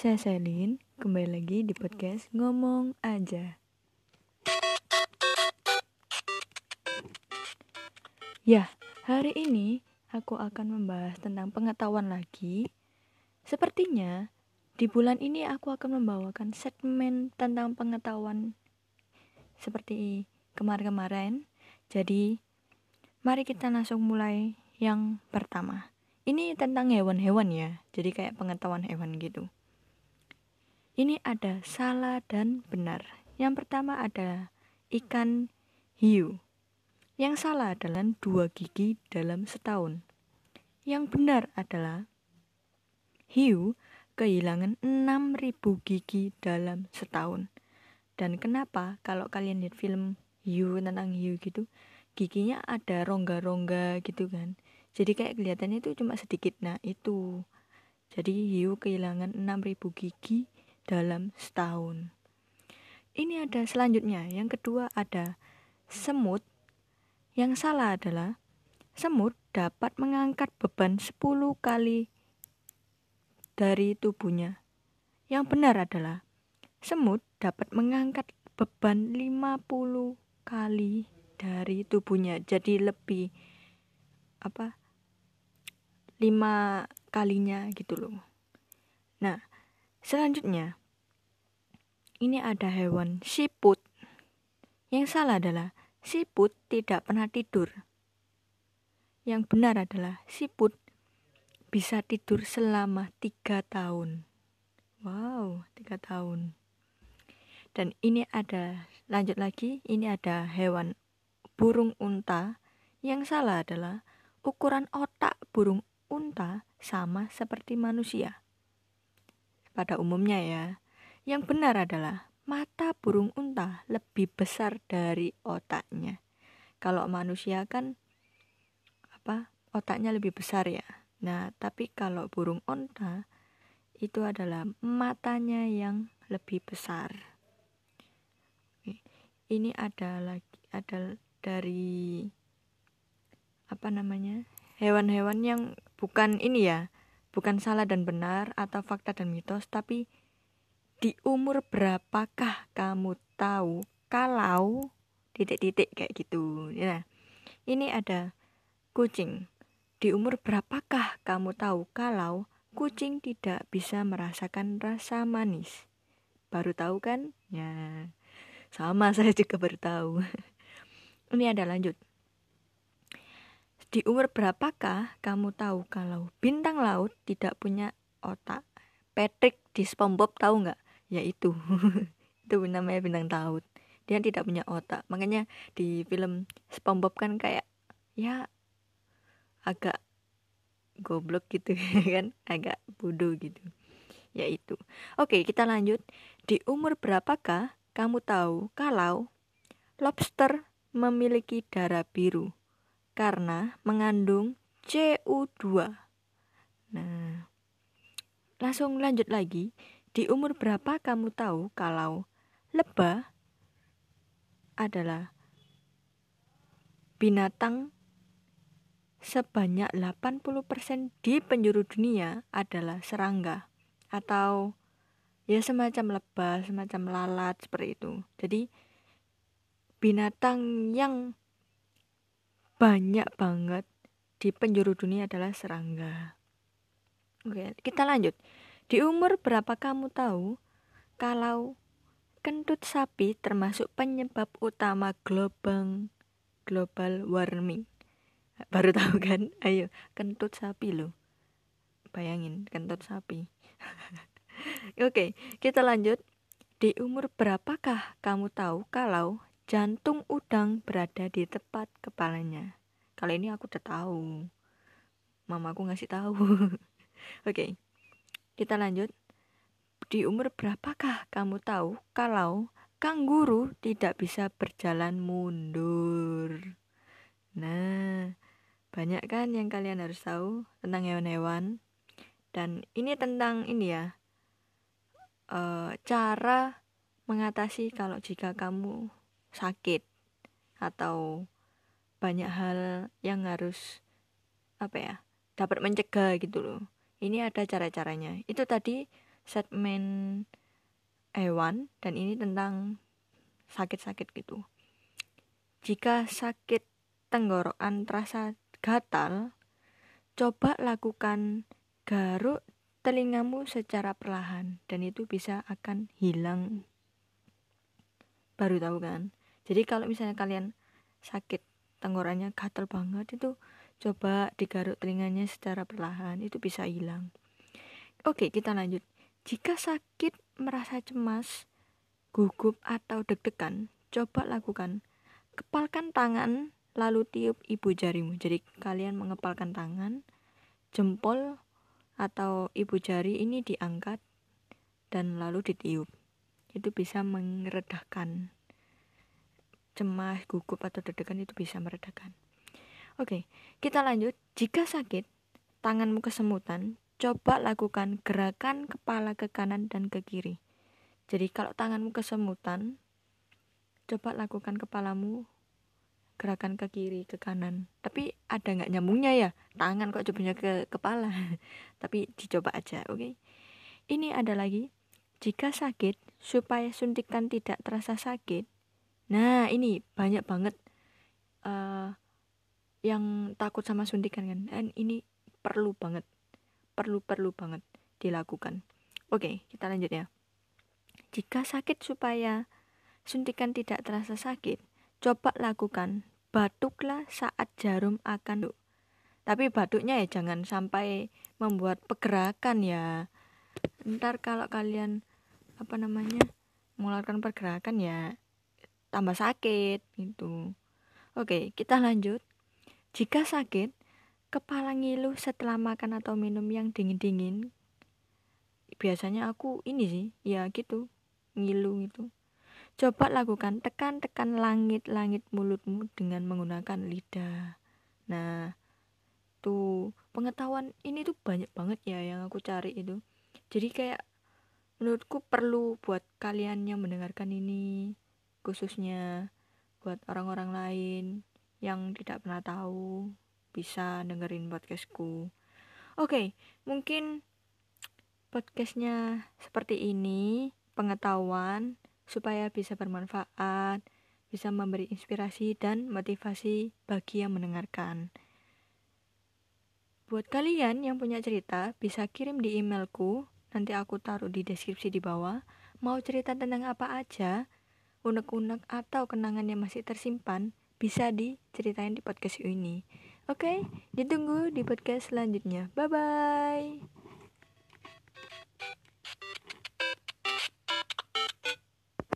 Saya Selin, kembali lagi di podcast Ngomong Aja. Ya, hari ini aku akan membahas tentang pengetahuan lagi. Sepertinya di bulan ini aku akan membawakan segmen tentang pengetahuan seperti kemarin-kemarin. Jadi, mari kita langsung mulai yang pertama. Ini tentang hewan-hewan ya, jadi kayak pengetahuan hewan gitu. Ini ada salah dan benar. Yang pertama ada ikan hiu. Yang salah adalah dua gigi dalam setahun. Yang benar adalah hiu kehilangan 6000 gigi dalam setahun. Dan kenapa kalau kalian lihat film hiu tentang hiu gitu, giginya ada rongga-rongga gitu kan. Jadi kayak kelihatannya itu cuma sedikit. Nah, itu. Jadi hiu kehilangan 6000 gigi dalam setahun. Ini ada selanjutnya. Yang kedua ada semut. Yang salah adalah semut dapat mengangkat beban 10 kali dari tubuhnya. Yang benar adalah semut dapat mengangkat beban 50 kali dari tubuhnya. Jadi lebih apa? lima kalinya gitu loh. Nah, selanjutnya ini ada hewan siput. Yang salah adalah siput tidak pernah tidur. Yang benar adalah siput bisa tidur selama tiga tahun. Wow, tiga tahun. Dan ini ada, lanjut lagi, ini ada hewan burung unta. Yang salah adalah ukuran otak burung unta sama seperti manusia. Pada umumnya ya, yang benar adalah mata burung unta lebih besar dari otaknya. Kalau manusia kan apa? Otaknya lebih besar ya. Nah, tapi kalau burung onta itu adalah matanya yang lebih besar. Ini ada lagi ada dari apa namanya? hewan-hewan yang bukan ini ya, bukan salah dan benar atau fakta dan mitos, tapi di umur berapakah kamu tahu kalau titik-titik kayak gitu ya? Ini ada kucing. Di umur berapakah kamu tahu kalau kucing tidak bisa merasakan rasa manis? Baru tahu kan? Ya sama saya juga baru tahu. Ini ada lanjut di umur berapakah kamu tahu kalau bintang laut tidak punya otak? Patrick di SpongeBob tahu nggak? Yaitu itu. Namanya bintang laut. Dia tidak punya otak. Makanya di film SpongeBob kan kayak ya agak goblok gitu kan? Agak bodoh gitu. Yaitu oke kita lanjut. Di umur berapakah kamu tahu kalau lobster memiliki darah biru karena mengandung CO2 nah langsung lanjut lagi di umur berapa kamu tahu kalau lebah adalah binatang sebanyak 80% di penjuru dunia adalah serangga atau ya semacam lebah, semacam lalat seperti itu. Jadi binatang yang banyak banget di penjuru dunia adalah serangga. Oke, kita lanjut. Di umur berapa kamu tahu kalau kentut sapi termasuk penyebab utama global global warming? Baru tahu kan? Ayo, kentut sapi loh. Bayangin kentut sapi. Oke, kita lanjut. Di umur berapakah kamu tahu kalau jantung udang berada di tepat kepalanya? Kali ini aku udah tahu. Mamaku ngasih tahu. Oke. Kita lanjut. Di umur berapakah kamu tahu kalau kanguru tidak bisa berjalan mundur? Nah, banyak kan yang kalian harus tahu tentang hewan-hewan. Dan ini tentang ini ya, e, cara mengatasi kalau jika kamu sakit atau banyak hal yang harus apa ya dapat mencegah gitu loh ini ada cara-caranya itu tadi segmen hewan dan ini tentang sakit-sakit gitu. Jika sakit tenggorokan terasa gatal, coba lakukan garuk telingamu secara perlahan dan itu bisa akan hilang. Baru tahu kan? Jadi kalau misalnya kalian sakit tenggorokannya gatal banget itu coba digaruk telinganya secara perlahan itu bisa hilang. Oke, kita lanjut. Jika sakit merasa cemas, gugup atau deg-degan, coba lakukan. Kepalkan tangan, lalu tiup ibu jarimu. Jadi kalian mengepalkan tangan, jempol atau ibu jari ini diangkat dan lalu ditiup. Itu bisa meredakan cemas, gugup atau deg-degan itu bisa meredakan. Oke, kita lanjut. Jika sakit, tanganmu kesemutan, coba lakukan gerakan kepala ke kanan dan ke kiri. Jadi kalau tanganmu kesemutan, coba lakukan kepalamu gerakan ke kiri ke kanan. Tapi ada nggak nyambungnya ya? Tangan kok cobanya ke kepala. Tapi dicoba aja, oke? Okay? Ini ada lagi. Jika sakit, supaya suntikan tidak terasa sakit. Nah, ini banyak banget uh, yang takut sama suntikan kan. Dan ini perlu banget perlu-perlu banget dilakukan. Oke, kita lanjut ya. Jika sakit supaya suntikan tidak terasa sakit, coba lakukan batuklah saat jarum akan duk. Tapi batuknya ya jangan sampai membuat pergerakan ya. Ntar kalau kalian apa namanya mengeluarkan pergerakan ya tambah sakit gitu. Oke, kita lanjut. Jika sakit, kepala ngilu setelah makan atau minum yang dingin-dingin biasanya aku ini sih ya gitu ngilu gitu coba lakukan tekan-tekan langit-langit mulutmu dengan menggunakan lidah nah tuh pengetahuan ini tuh banyak banget ya yang aku cari itu jadi kayak menurutku perlu buat kalian yang mendengarkan ini khususnya buat orang-orang lain yang tidak pernah tahu bisa dengerin podcastku. Oke mungkin podcastnya seperti ini pengetahuan supaya bisa bermanfaat bisa memberi inspirasi dan motivasi bagi yang mendengarkan. Buat kalian yang punya cerita bisa kirim di emailku nanti aku taruh di deskripsi di bawah. Mau cerita tentang apa aja unek-unek atau kenangan yang masih tersimpan bisa diceritain di podcast ini. Oke, ditunggu di podcast selanjutnya. Bye bye.